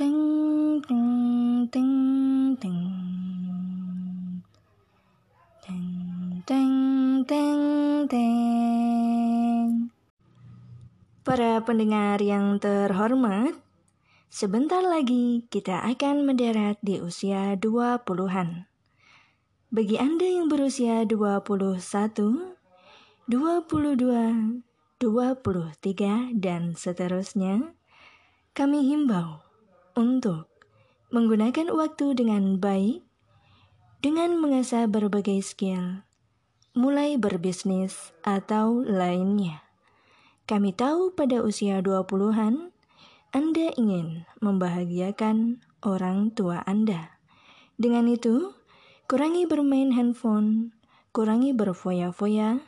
ting ting ting ting ting ting ting ting Para pendengar yang terhormat, sebentar lagi kita akan mendarat di usia 20-an. Bagi Anda yang berusia 21, 22, 23, dan seterusnya, kami himbau untuk menggunakan waktu dengan baik dengan mengasah berbagai skill, mulai berbisnis atau lainnya. Kami tahu pada usia 20-an, Anda ingin membahagiakan orang tua Anda. Dengan itu, kurangi bermain handphone, kurangi berfoya-foya,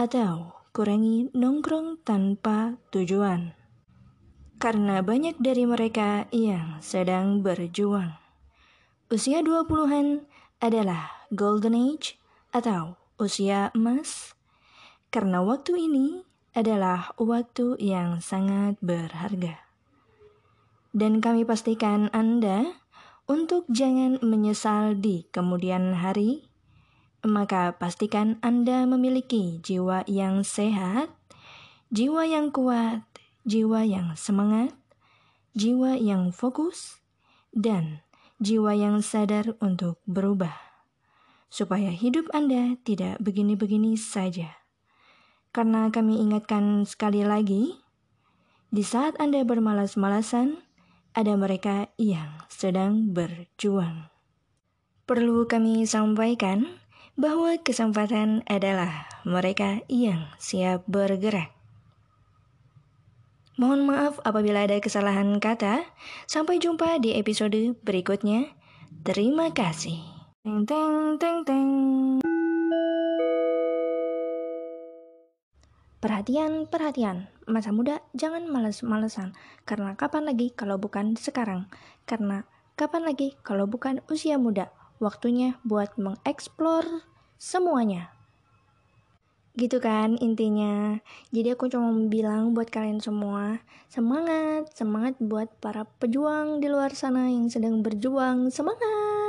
atau kurangi nongkrong tanpa tujuan. Karena banyak dari mereka yang sedang berjuang. Usia 20-an adalah golden age atau usia emas. Karena waktu ini adalah waktu yang sangat berharga. Dan kami pastikan Anda untuk jangan menyesal di kemudian hari, maka pastikan Anda memiliki jiwa yang sehat, jiwa yang kuat, jiwa yang semangat, jiwa yang fokus, dan jiwa yang sadar untuk berubah, supaya hidup Anda tidak begini-begini saja. Karena kami ingatkan sekali lagi, di saat Anda bermalas-malasan, ada mereka yang sedang berjuang. Perlu kami sampaikan bahwa kesempatan adalah mereka yang siap bergerak. Mohon maaf apabila ada kesalahan kata. Sampai jumpa di episode berikutnya. Terima kasih. Teng teng teng teng. Perhatian, perhatian, masa muda jangan males-malesan, karena kapan lagi kalau bukan sekarang? Karena kapan lagi kalau bukan usia muda? Waktunya buat mengeksplor semuanya. Gitu kan intinya. Jadi aku cuma bilang buat kalian semua, semangat, semangat buat para pejuang di luar sana yang sedang berjuang. Semangat!